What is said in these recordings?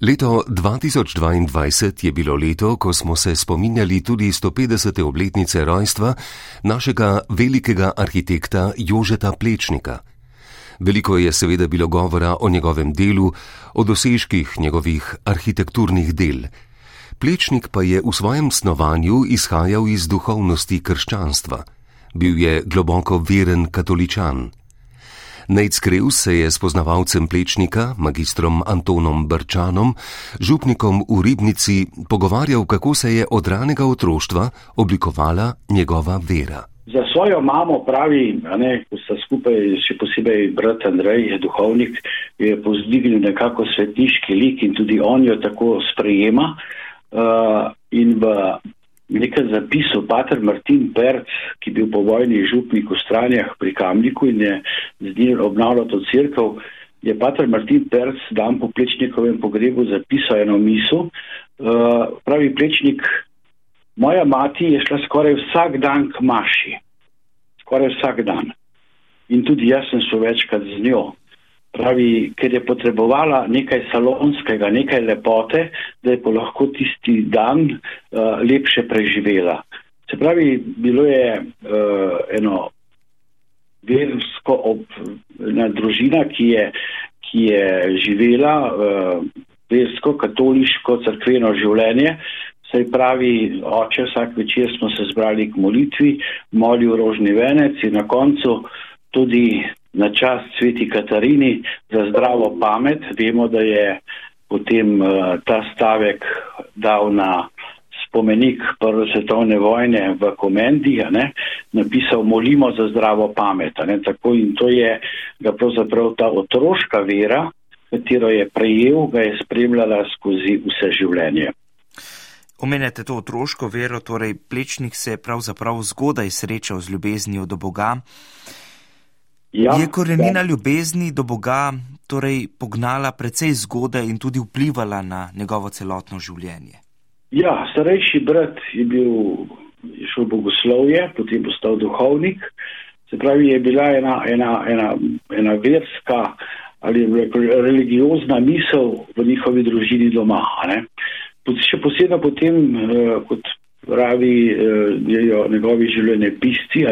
Leto 2022 je bilo leto, ko smo se spominjali tudi 150. obletnice rojstva našega velikega arhitekta Jožeta Plečnika. Veliko je seveda bilo govora o njegovem delu, o dosežkih njegovih arhitekturnih del. Plečnik pa je v svojem snovanju izhajal iz duhovnosti krščanstva. Bil je globoko veren katoličan. Nejc Kreus se je s poznavalcem Plečnika, magistrom Antonom Brčanom, župnikom v Ribnici, pogovarjal, kako se je od ranega otroštva oblikovala njegova vera. Za svojo mamo pravi, ne, ko sta skupaj, še posebej brat Andrej, je duhovnik, je povzdignil nekako svetniški lik in tudi on jo tako sprejema. Uh, in v nekaj zapisal pater Martin Perc, ki je bil po vojni župnik v stranjah pri Kamniku in je z njim obnavljal to crkv, je pater Martin Perc dan po plečnikovem pogrebu zapisal eno misel. Uh, pravi plečnik, moja mati je šla skoraj vsak dan k maši. Skoraj vsak dan. In tudi jaz sem šel večkrat z njo. Pravi, ker je potrebovala nekaj salonskega, nekaj lepote, da je pa lahko tisti dan uh, lepše preživela. Se pravi, bilo je uh, eno versko ob, ena družina, ki je, ki je živela uh, versko, katoliško, crkveno življenje. Se pravi, oče, vsak večer smo se zbrali k molitvi, molil rožni venec in na koncu tudi na čas sveti Katarini za zdravo pamet. Vemo, da je potem uh, ta stavek dal na spomenik Prve svetovne vojne v Komendi, ne, napisal molimo za zdravo pamet. Ne, tako in to je ga pravzaprav ta otroška vera, katero je prejel, ga je spremljala skozi vse življenje. Omenjate to otroško vero, torej plečnik se je pravzaprav zgodaj srečal z ljubeznijo do Boga. Ja, je korenina ja. ljubezni do Boga torej pognala precej zgodaj in tudi vplivala na njegovo celotno življenje? Ja, starejši brat je bil je šel v bogoslovje, potem postal duhovnik. Se pravi, je bila ena, ena, ena, ena verska ali religiozna misel v njihovi družini doma. Še posebej potem, eh, kot pravi eh, njegovi življenje pisci,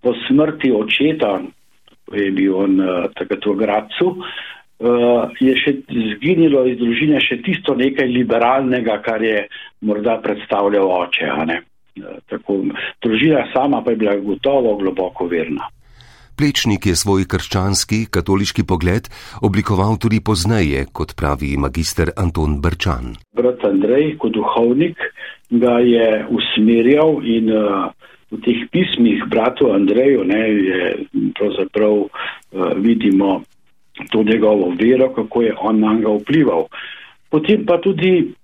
po smrti očeta, je bil on uh, takrat v Gracu, uh, je še zginilo iz družine še tisto nekaj liberalnega, kar je morda predstavljal oče. Uh, tako, družina sama pa je bila gotovo globoko verna. Plečnik je svoj krščanski, katoliški pogled oblikoval tudi pozneje, kot pravi magister Anton Brčan. Brat Andrej, kot duhovnik, ga je usmerjal in uh, v teh pismih bratu Andreju ne, je pravzaprav uh, vidimo to njegovo vero, kako je on na njega vplival. Potem pa tudi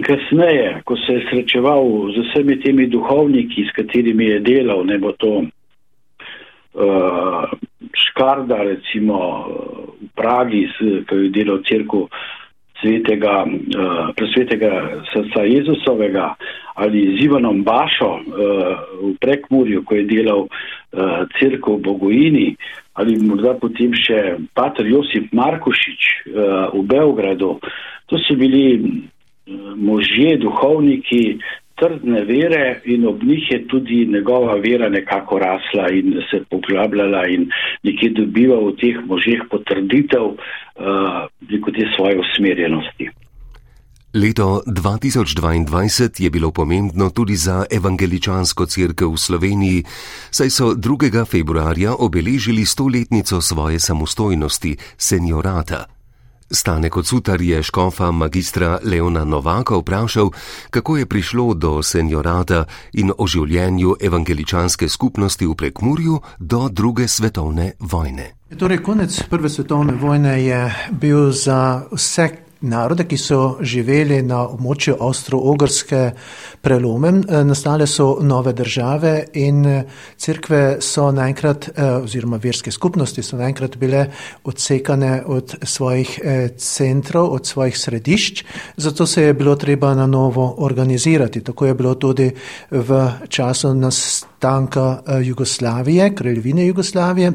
kasneje, ko se je srečeval z vsemi temi duhovniki, s katerimi je delal, ne bo to uh, Škarda, recimo v Pragi, ki je delal crkvu svetega, uh, presvetega srca Jezusovega ali z Ivanom Bašo uh, v Prekmurju, ko je delal uh, crkvo v Bogojini ali morda potem še pater Josip Markušič uh, v Beogradu. To so bili uh, možje, duhovniki, trdne vere in ob njih je tudi njegova vera nekako rasla in se poglabljala in nekje dobiva v teh možeh potrditev uh, te svoje usmerjenosti. Leto 2022 je bilo pomembno tudi za evangeličansko crkvo v Sloveniji, saj so 2. februarja obeležili stoletnico svoje samostojnosti, seniorata. Stane kot sutar je škofa magistra Leona Novaka vprašal, kako je prišlo do seniorata in o življenju evangeličanske skupnosti v prekmurju do druge svetovne vojne. Torej, konec prve svetovne vojne je bil za vse narode, ki so živeli na območju Avstro-Ogrske prelomem, eh, nastale so nove države in eh, crkve so naenkrat, eh, oziroma verske skupnosti so naenkrat bile odsekane od svojih centrov, od svojih središč, zato se je bilo treba na novo organizirati. Tako je bilo tudi v času nastanka Jugoslavije, kraljevine Jugoslavije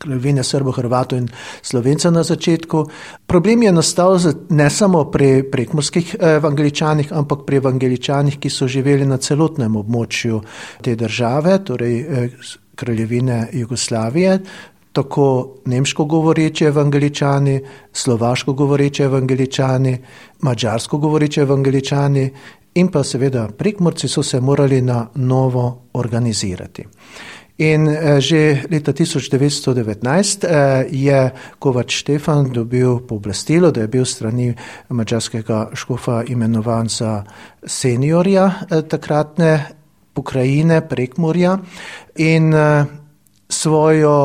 kraljevine Srbo, Hrvato in Slovenca na začetku. Problem je nastal ne samo pri prekmorskih evangeličanih, ampak pri evangeličanih, ki so živeli na celotnem območju te države, torej kraljevine Jugoslavije. Tako nemško govoreče evangeličani, slovaško govoreče evangeličani, mačarsko govoreče evangeličani in pa seveda prekmorci so se morali na novo organizirati. In eh, že leta 1919 eh, je Kovač Štefan dobil pooblastilo, da je bil strani mačarskega škofa imenovan za seniorja eh, takratne pokrajine Prekmorja in svojo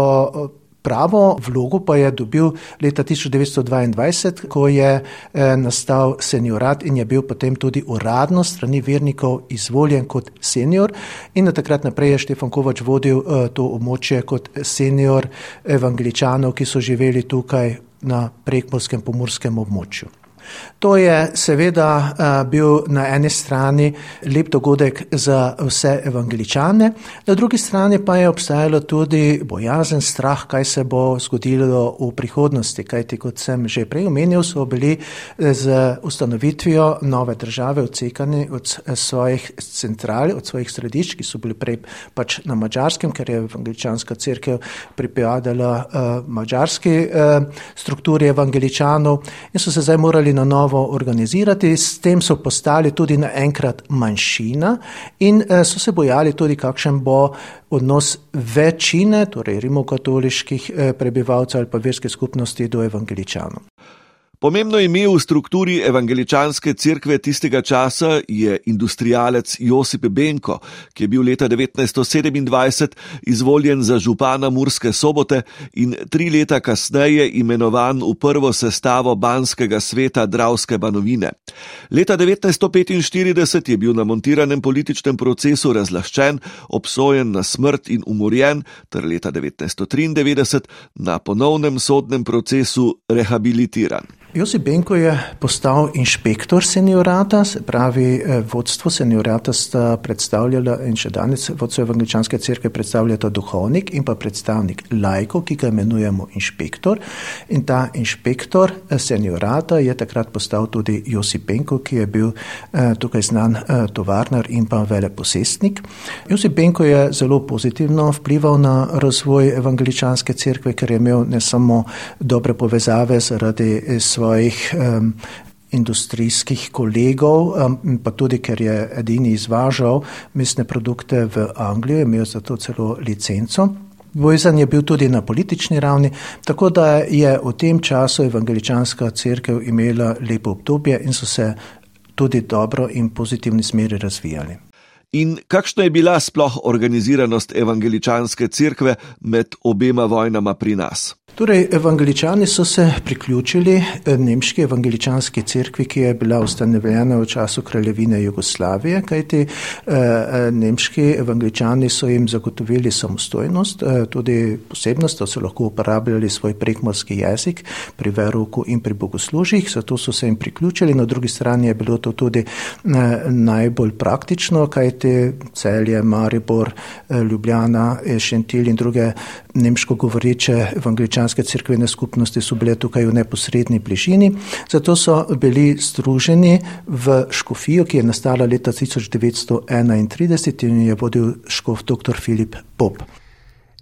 Pravo vlogo pa je dobil leta 1922, ko je eh, nastal seniorat in je bil potem tudi uradno strani vernikov izvoljen kot senior. In na takrat naprej je Štefan Kovač vodil eh, to območje kot senior evangeličanov, ki so živeli tukaj na prekmorskem pomorskem območju. To je seveda eh, bil na eni strani lep dogodek za vse evangeličane, na drugi strani pa je obstajalo tudi bojazen, strah, kaj se bo zgodilo v prihodnosti. Kajti, kot sem že prej omenil, so bili eh, z ustanovitvijo nove države odsekani od eh, svojih central, od svojih središč, ki so bili prej pač na mačarskem, ker je evangeličanska crkva pripadala uh, mačarski uh, strukturi evangeličanov in so se zdaj morali na novo organizirati, s tem so postali tudi naenkrat manjšina in eh, so se bojali tudi, kakšen bo odnos večine, torej rimokatoliških eh, prebivalcev ali pa verske skupnosti do evangeličanov. Pomembno ime v strukturi evangeličanske cerkve tistega časa je industrijalec Josip Benko, ki je bil leta 1927 izvoljen za župana Murske sobote in tri leta kasneje imenovan v prvo sestavo banskega sveta Dravske banovine. Leta 1945 je bil na montiranem političnem procesu razlaščen, obsojen na smrt in umorjen, ter leta 1993 na ponovnem sodnem procesu rehabilitiran. Josip Benko je postal inšpektor seniorata, se pravi, eh, vodstvo seniorata sta predstavljala in še danes vodstvo evangeličanske cerkve predstavljata duhovnik in pa predstavnik lajko, ki ga imenujemo inšpektor. In ta inšpektor eh, seniorata je takrat postal tudi Josip Benko, ki je bil eh, tukaj znan tovarnar in pa veleposestnik. Josip Benko je zelo pozitivno vplival na razvoj evangeličanske cerkve, ker je imel ne samo dobre povezave zaradi svoje svojih um, industrijskih kolegov, um, pa tudi, ker je edini izvažal mesne produkte v Anglijo, imel za to celo licenco. Vojzan je bil tudi na politični ravni, tako da je v tem času evangeličanska crkva imela lepo obdobje in so se tudi dobro in pozitivni smeri razvijali. In kakšna je bila sploh organiziranost evangeličanske crkve med obema vojnama pri nas? Torej, evangeličani so se priključili eh, nemški evangeličanski cerkvi, ki je bila ustanovljena v času kraljevine Jugoslavije, kajti eh, eh, nemški evangeličani so jim zagotovili samostojnost, eh, tudi posebnost, da so lahko uporabljali svoj prekmorski jezik pri veroku in pri bogoslužjih, zato so se jim priključili. Na drugi strani je bilo to tudi eh, najbolj praktično, kajti celje, Maribor, eh, Ljubljana, Šentil in druge nemško govoreče evangeličane krščanske crkvene skupnosti so bile tukaj v neposrednji bližini, zato so bili združeni v škofijo, ki je nastala leta 1931 in je vodil škof dr. Filip Pop.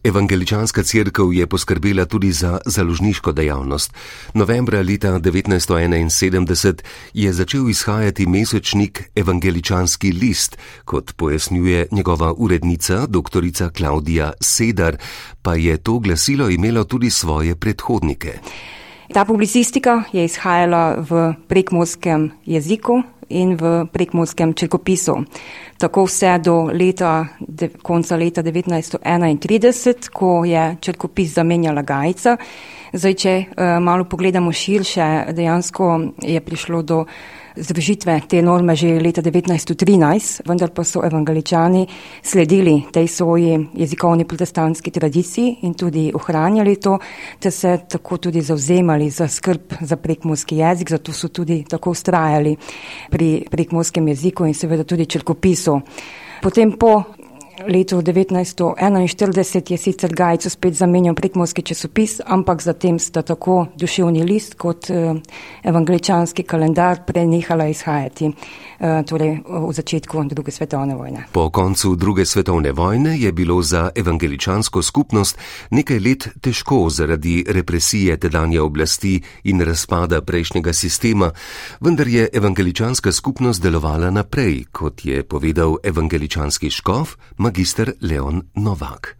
Evangeličanska crkva je poskrbela tudi za založniško dejavnost. Novembra leta 1971 je začel izhajati mesečnik Evangeličanski list, kot pojasnjuje njegova urednica, dr. Klaudija Sedar, pa je to glasilo imelo tudi svoje predhodnike. Ta publicistika je izhajala v prekmorskem jeziku in v prekmorskem črkopisu tako vse do leta, de, konca leta 1931, ko je črkopis zamenjala Gajca. Zdaj, če uh, malo pogledamo širše, dejansko je prišlo do združitve te norme že leta 1913, vendar pa so evangeličani sledili tej svoji jezikovni protestantski tradiciji in tudi ohranjali to, ter se tako tudi zauzemali za skrb za prekmorski jezik, zato so tudi tako ustrajali pri prekmorskem jeziku in seveda tudi črkopisu. Potem po letu 1941 je sicer Gajcu spet zamenjal prekmorski časopis, ampak zatem sta tako duševni list kot uh, evangeličanski kalendar prenehala izhajati uh, torej v začetku druge svetovne vojne. Po koncu druge svetovne vojne je bilo za evangeličansko skupnost nekaj let težko zaradi represije tedanje oblasti in razpada prejšnjega sistema, vendar je evangeličanska skupnost delovala naprej, kot je povedal evangeličanski škof, magistr Leon Novak.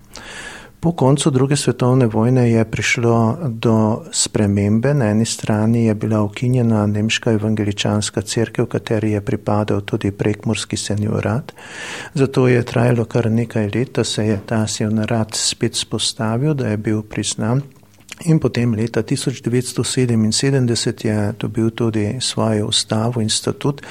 Po koncu druge svetovne vojne je prišlo do spremembe. Na eni strani je bila ukinjena nemška evangeličanska crkva, v kateri je pripadal tudi prekmorski seniorat. Zato je trajalo kar nekaj let, da se je ta seniorat spet spostavil, da je bil priznan. In potem leta 1977 je dobil tudi svojo ustavo in statut,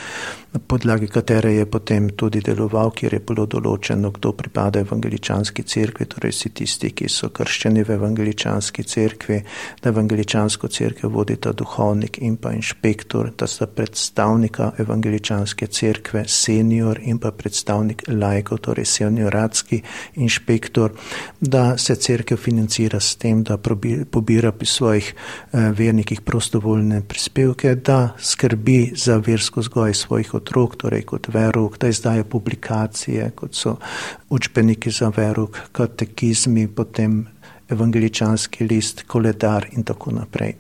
na podlagi katere je potem tudi deloval, kjer je bilo določeno, kdo pripada evangeličanski cerkvi, torej vsi tisti, ki so krščeni v evangeličanski cerkvi, da evangeličansko cerkev vodita duhovnik in pa inšpektor, da sta predstavnika evangeličanske cerkve senior in pa predstavnik lajkov, torej senioratski inšpektor, da se cerkev financira s tem, da pobira pri svojih eh, vernikih prostovoljne prispevke, da skrbi za versko zgoj svojih otrok, otrok, torej kot verok, da izdajo publikacije, kot so učbeniki za verok, katekizmi, potem evangeličanski list, koledar in tako naprej.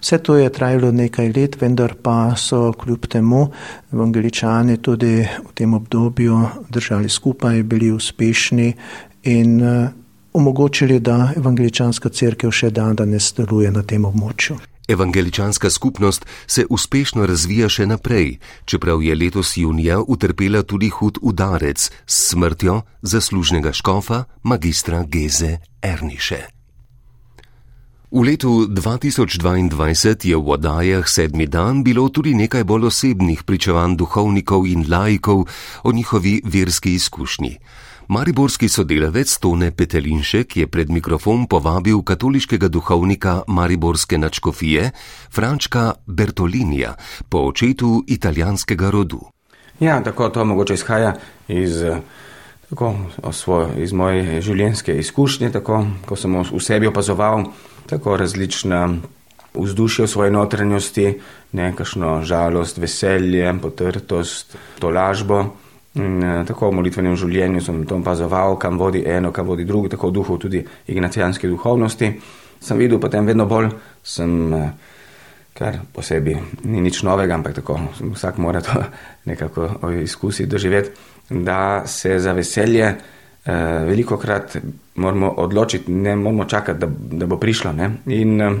Vse to je trajalo nekaj let, vendar pa so kljub temu evangeličani tudi v tem obdobju držali skupaj, bili uspešni in uh, omogočili, da evangeličanska crkva še dan danes deluje na tem območju. Evangeličanska skupnost se uspešno razvija še naprej, čeprav je letos junija utrpela tudi hud udarec s smrtjo zaslužnega škofa magistra Geze Erniše. V letu 2022 je v odajah sedmi dan bilo tudi nekaj bolj osebnih pričevanj duhovnikov in laikov o njihovi verski izkušnji. Mariborski sodelavec Tone Petelinšek je pred mikrofon povabil katoliškega duhovnika Mariborske načkofije Frančka Bertolinija po očetu italijanskega rodu. Ja, tako to mogoče izhaja iz, tako, svoj, iz moje življenjske izkušnje, tako, ko sem v sebi opazoval tako različna vzdušja v svoji notranjosti, nekašno žalost, veselje, potrtost, tolažbo. In, eh, tako v molitvenem življenju sem to opazoval, kam vodi eno, kam vodi drugo, tako v duhu tudi ignacijanske duhovnosti. Sem videl potem vedno bolj, sem, eh, kar posebej ni nič novega, ampak tako vsak mora to nekako izkusiti, doživeti, da se za veselje eh, veliko krat moramo odločiti, ne moramo čakati, da, da bo prišlo. Ne? In eh,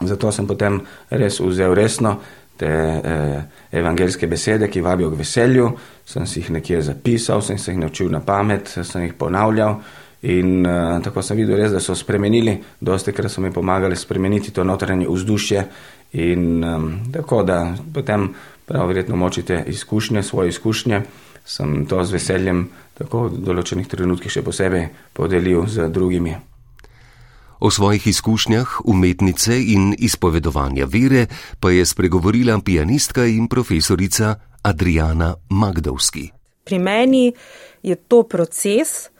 zato sem potem res vzel resno te eh, evangelske besede, ki vabijo k veselju, sem si jih nekje zapisal, sem se jih naučil na pamet, sem jih ponavljal in eh, tako sem videl res, da so spremenili, dosti krat so mi pomagali spremeniti to notranje vzdušje in eh, tako da potem prav verjetno močite izkušnje, svoje izkušnje, sem to z veseljem tako v določenih trenutkih še posebej podelil z drugimi. O svojih izkušnjah umetnice in izpovedovanja vere pa je spregovorila pianistka in profesorica Adriana Magdovski. Pri meni je to proces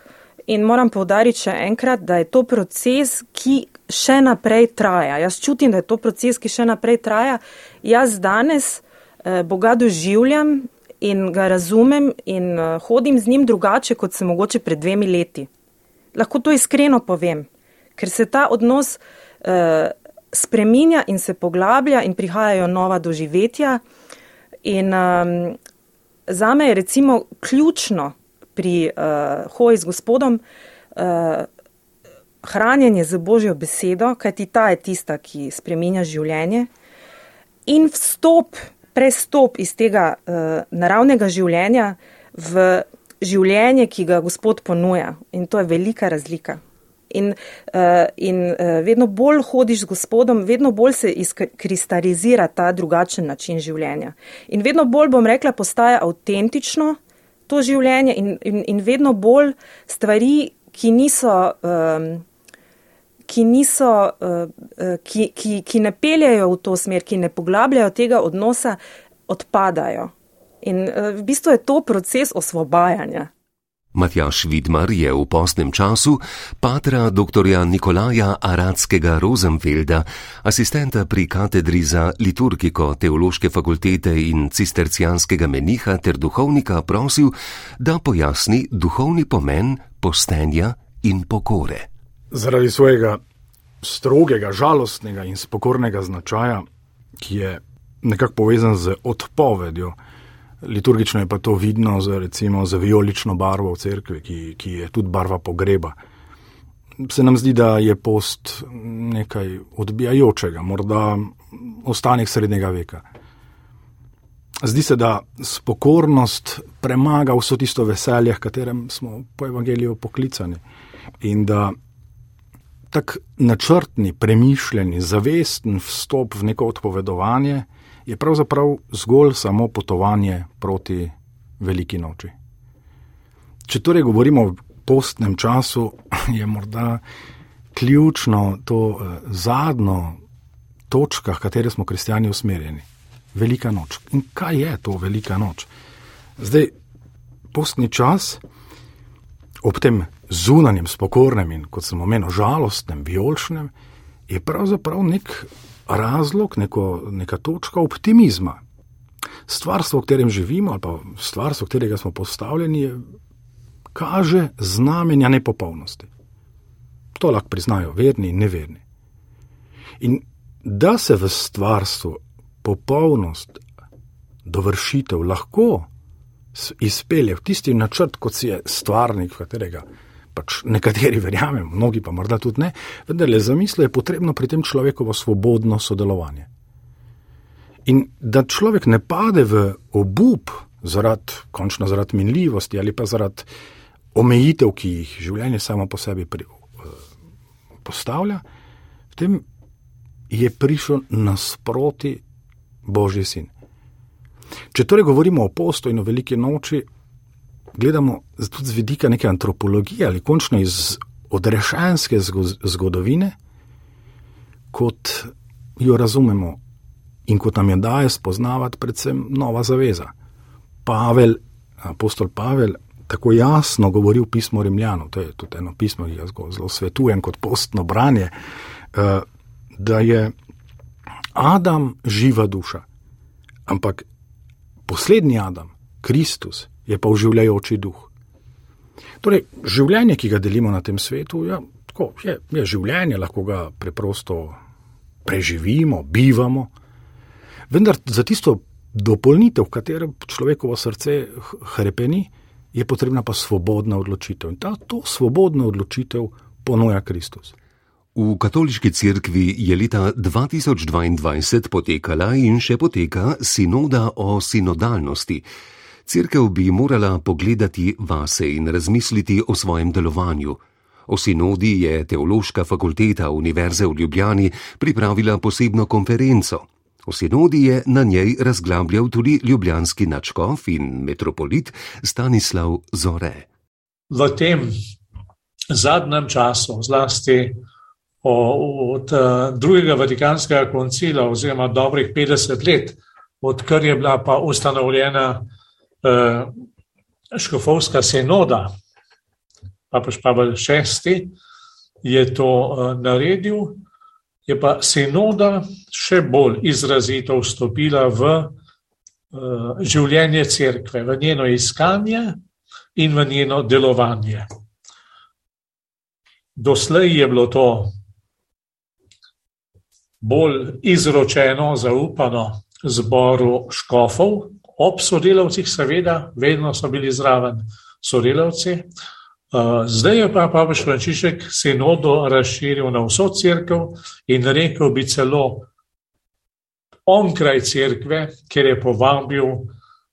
in moram povdariti še enkrat, da je to proces, ki še naprej traja. Jaz čutim, da je to proces, ki še naprej traja. Jaz danes eh, Boga doživljam in ga razumem in eh, hodim z njim drugače, kot se mogoče pred dvemi leti. Lahko to iskreno povem ker se ta odnos uh, spreminja in se poglablja in prihajajo nova doživetja. In um, za me je recimo ključno pri uh, hoji z gospodom uh, hranjenje z božjo besedo, kajti ta je tista, ki spreminja življenje in vstop, prestop iz tega uh, naravnega življenja v življenje, ki ga gospod ponuja. In to je velika razlika. In, uh, in uh, vedno bolj hodiš z gospodom, vedno bolj se izkristalizira ta drugačen način življenja. In vedno bolj, bom rekla, postaja avtentično to življenje in, in, in vedno bolj stvari, ki niso. Um, Ki, niso, ki, ki, ki ne peljajo v to smer, ki ne poglabljajo tega odnosa, odpadajo. In v bistvu je to proces osvobajanja. Matjaš Vidmar je v postnem času patra dr. Nikolaja Aradskega Rosenfelda, asistenta pri katedri za liturgiko Teološke fakultete in cistercijanskega meniha ter duhovnika prosil, da pojasni duhovni pomen postenja in pokore. Zaradi svojega strogega, žalostnega in spokornega značaja, ki je nekako povezan z odpovedjo, liturgično je pa to vidno z, recimo, z vijolično barvo v cerkvi, ki, ki je tudi barva pogreba. Se nam zdi, da je post nekaj odbijajočega, morda ostanek srednjega veka. Zdi se, da spokornost premaga vso tisto veselje, katerem smo po evangeliju poklicani. In da tak načrtni, premišljeni, zavesten vstop v neko odpovedovanje je pravzaprav zgolj samo potovanje proti veliki noči. Če torej govorimo o postnem času, je morda ključno to eh, zadnjo točka, v kateri smo kristijani usmerjeni. Velika noč. In kaj je to velika noč? Zdaj, postni čas, ob tem zunanjem, spokornem in, kot sem omenil, žalostnem, vijoličnem, je pravzaprav nek razlog, neko, neka točka optimizma. Stvarstvo, v katerem živimo, ali pa stvarstvo, v katerega smo postavljeni, je, kaže znamenja nepopolnosti. To lahko priznajo verni in neverni. In da se v stvarstvu popolnost, dovršitev lahko izpelje v tisti načrt, kot si je stvarnik, v katerega pač nekateri verjamemo, mnogi pa morda tudi ne, vendar le za misli je potrebno pri tem človekovo svobodno sodelovanje. In da človek ne pade v obup, zaradi, končno zaradi minljivosti ali pa zaradi omejitev, ki jih življenje samo po sebi pri, uh, postavlja, potem je prišel nasproti Božji sin. Če torej govorimo o postoju in o veliki noči, gledamo tudi z vidika neke antropologije ali končno iz odrešenske zgodovine, kot jo razumemo in kot nam je daje spoznavati predvsem nova zaveza. Pavel, apostol Pavel, tako jasno govori v pismu Rimljanu, to je tudi eno pismo, ki ga zelo svetujem kot postno branje, eh, da je Adam živa duša, ampak poslednji Adam, Kristus, je pa uživljajoči duh. Torej, življenje, ki ga delimo na tem svetu, ja, tako, je, je življenje, lahko ga preprosto preživimo, bivamo, vendar za tisto dopolnitev, v katero človekovo srce hrepeni, je potrebna pa svobodna odločitev. In ta to svobodna odločitev ponuja Kristus. V katoliški cerkvi je leta 2022 potekala in še poteka sinoda o sinodalnosti. Cerkev bi morala pogledati vase in razmisliti o svojem delovanju. O sinodi je Teološka fakulteta Univerze v Ljubljani pripravila posebno konferenco. O sinodi je na njej razglabljal tudi ljubljanski načkov in metropolit Stanislav Zore. V tem zadnjem času, zlasti od eh, drugega Vatikanskega koncila, oziroma dobrih 50 let, odkar je bila pa ustanovljena škofovska sinoda, papež Pavel VI je to uh, naredil, je pa sinoda še bolj izrazito vstopila v uh, življenje cerkve, v njeno iskanje in v njeno delovanje. Doslej je bilo to bolj izročeno, zaupano zboru škofov, ob sodelavcih, seveda, vedno so bili zraven sodelavci. Uh, zdaj je pa Papež Frančišek sinodo razširil na vso crkvo in rekel bi celo onkraj crkve, ker je povabil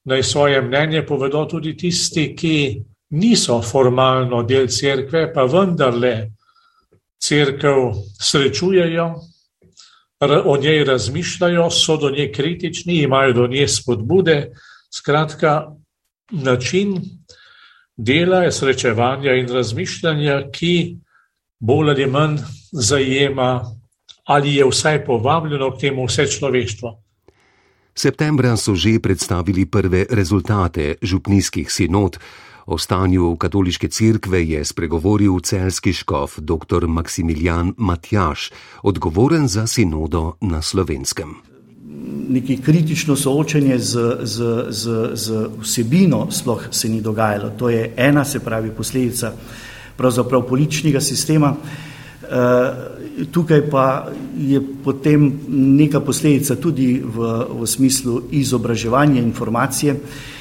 naj svoje mnenje povedo tudi tisti, ki niso formalno del crkve, pa vendarle crkv srečujejo, o njej razmišljajo, so do nje kritični, imajo do nje spodbude. Skratka, način dela, srečevanja in razmišljanja, ki bolj ali manj zajema ali je vsaj povabljeno k temu vse človeštvo. Septembra so že predstavili prve rezultate župnijskih sinod. O stanju katoliške cerkve je spregovoril celski škof dr. Maksimilijan Matjaš, odgovoren za sinodo na slovenskem. Neki kritično soočenje z, z, z, z vsebino sploh se ni dogajalo. To je ena, se pravi, posledica pravzaprav političnega sistema. E, tukaj pa je potem neka posledica tudi v, v smislu izobraževanja informacije. Eh,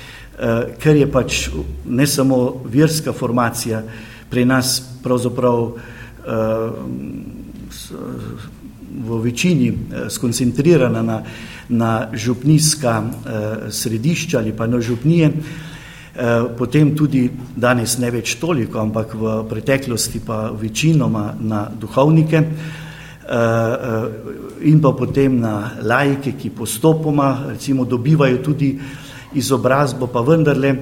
ker je pač ne samo verska formacija pri nas pravzaprav eh, v večini eh, skoncentrirana na, na župnijska središča ali pa na župnije, potem tudi danes ne več toliko, ampak v preteklosti pa večinoma na duhovnike in pa potem na lajke, ki postopoma recimo dobivajo tudi izobrazbo, pa vendarle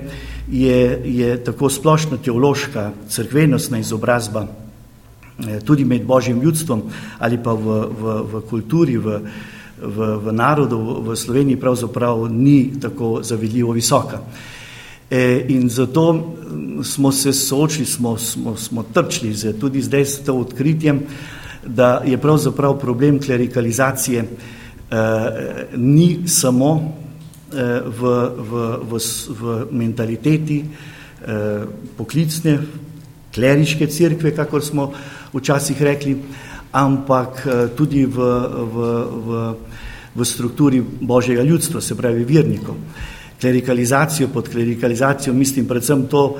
je, je tako splošna teološka, crkvenostna izobrazba eh, tudi med božjim ljudstvom ali pa v, v, v kulturi, v, v, v narodu v Sloveniji pravzaprav ni tako zavidljivo visoka. E, in zato mm, smo se soočili, smo, smo, smo trčili z, tudi zdaj s to odkritjem, da je pravzaprav problem klerikalizacije e, ni samo v, v, v, v mentaliteti eh, poklicne, kleriške cerkve, kakor smo včasih rekli, ampak eh, tudi v, v, v, v strukturi božjega ljudstva, se pravi virnikov. Klerikalizacijo, pod klerikalizacijo mislim predvsem to,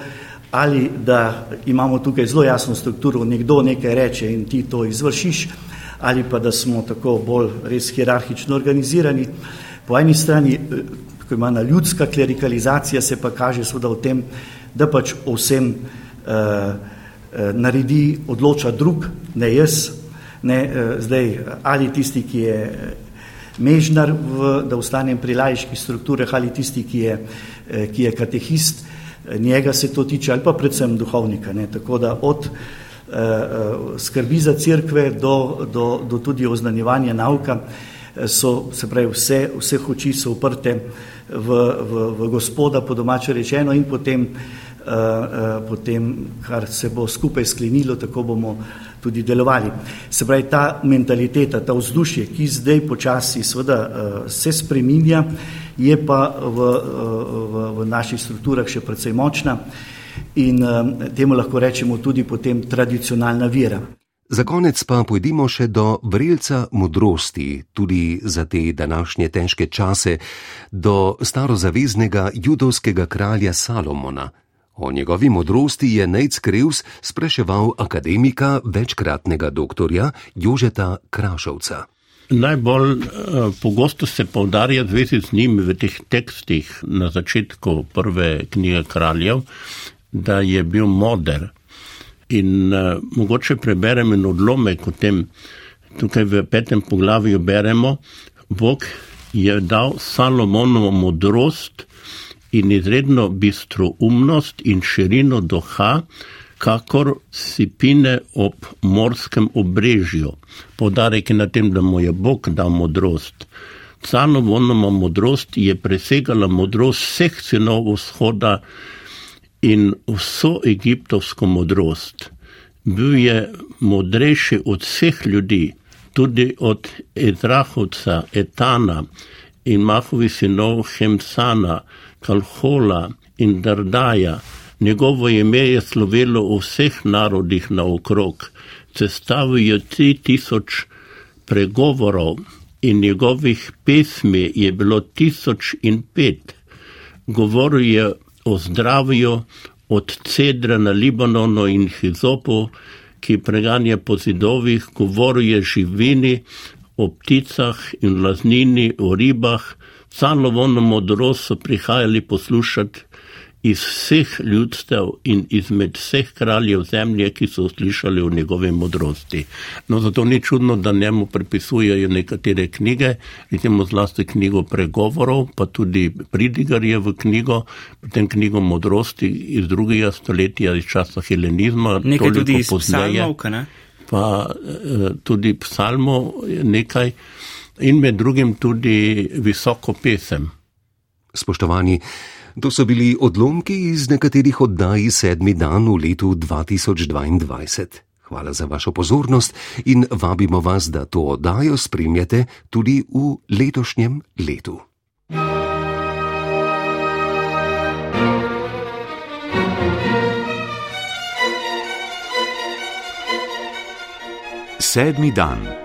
ali da imamo tukaj zelo jasno strukturo, nekdo nekaj reče in ti to izvršiš, ali pa da smo tako bolj res hierarhično organizirani. Po eni strani tako imena ljudska klerikalizacija se pa kaže seveda v tem, da pač o vsem uh, naredi, odloča drug, ne jaz, ne uh, zdaj ali tisti, ki je mežnar, v, da ostanem pri lajških strukturah, ali tisti, ki je, uh, ki je katehist, njega se to tiče, ali pa predvsem duhovnika. Ne? Tako da od uh, skrbi za crkve do, do, do tudi oznanjevanja nauka so, se pravi, vse, vse oči so uprte v, v, v gospoda, po domače rečeno, in potem, uh, uh, potem, kar se bo skupaj sklenilo, tako bomo tudi delovali. Se pravi, ta mentaliteta, ta vzdušje, ki zdaj počasi seveda uh, se spreminja, je pa v, v, v naših strukturah še precej močna in uh, temu lahko rečemo tudi potem tradicionalna vera. Za konec pa pojdimo še do vrelca modrosti, tudi za te današnje težke čase, do starozaveznega judovskega kralja Salomona. O njegovi modrosti je Nejc Krevs spraševal akademika, večkratnega doktorja Jožeta Krašovca. Najbolj uh, pogosto se povdarja v zvezi z njim v teh tekstih na začetku prve knjige kraljev, da je bil moder. In uh, mogoče preberem en odlomek o tem, tukaj v petem poglavju beremo, Bog je dal Salomonovo modrost in izredno bistro umnost in širino duha, kakor si pine ob morskem obrežju. Podarek je na tem, da mu je Bog dal modrost. Salomonova modrost je presegala modrost vseh sinov vzhoda, in vso egiptovsko modrost. Bil je modrejši od vseh ljudi, tudi od Edrahovca, Etana in Mahovi sinov Hemsana, Kalhola in Dardaja. Njegovo ime je slovelo v vseh narodih naokrog. Sestavil je tri tisoč pregovorov in njegovih pesmi je bilo tisoč in pet. Govoril je o zdravju od cedra na Libanonu in Hizopu, ki preganja po zidovih, govoruje živini, o pticah in laznini, o ribah, Salovono modrost so prihajali poslušati iz vseh ljudstev in izmed vseh kraljev zemlje, ki so slišali o njegovi modrosti. No, zato ni čudno, da njemu pripisujejo nekatere knjige, recimo zlasti knjigo pregovorov, pa tudi pridigarje v knjigo, potem knjigo modrosti iz drugega stoletja, iz časa helenizma. Nekaj tudi iz psalmov, ne? Pa eh, tudi psalmov nekaj in med drugim tudi visoko pesem. Spoštovani, To so bili odlomki iz nekaterih oddaj sedmi dan v letu 2022. Hvala za vašo pozornost in vabimo vas, da to oddajo spremljate tudi v letošnjem letu. Sedmi dan.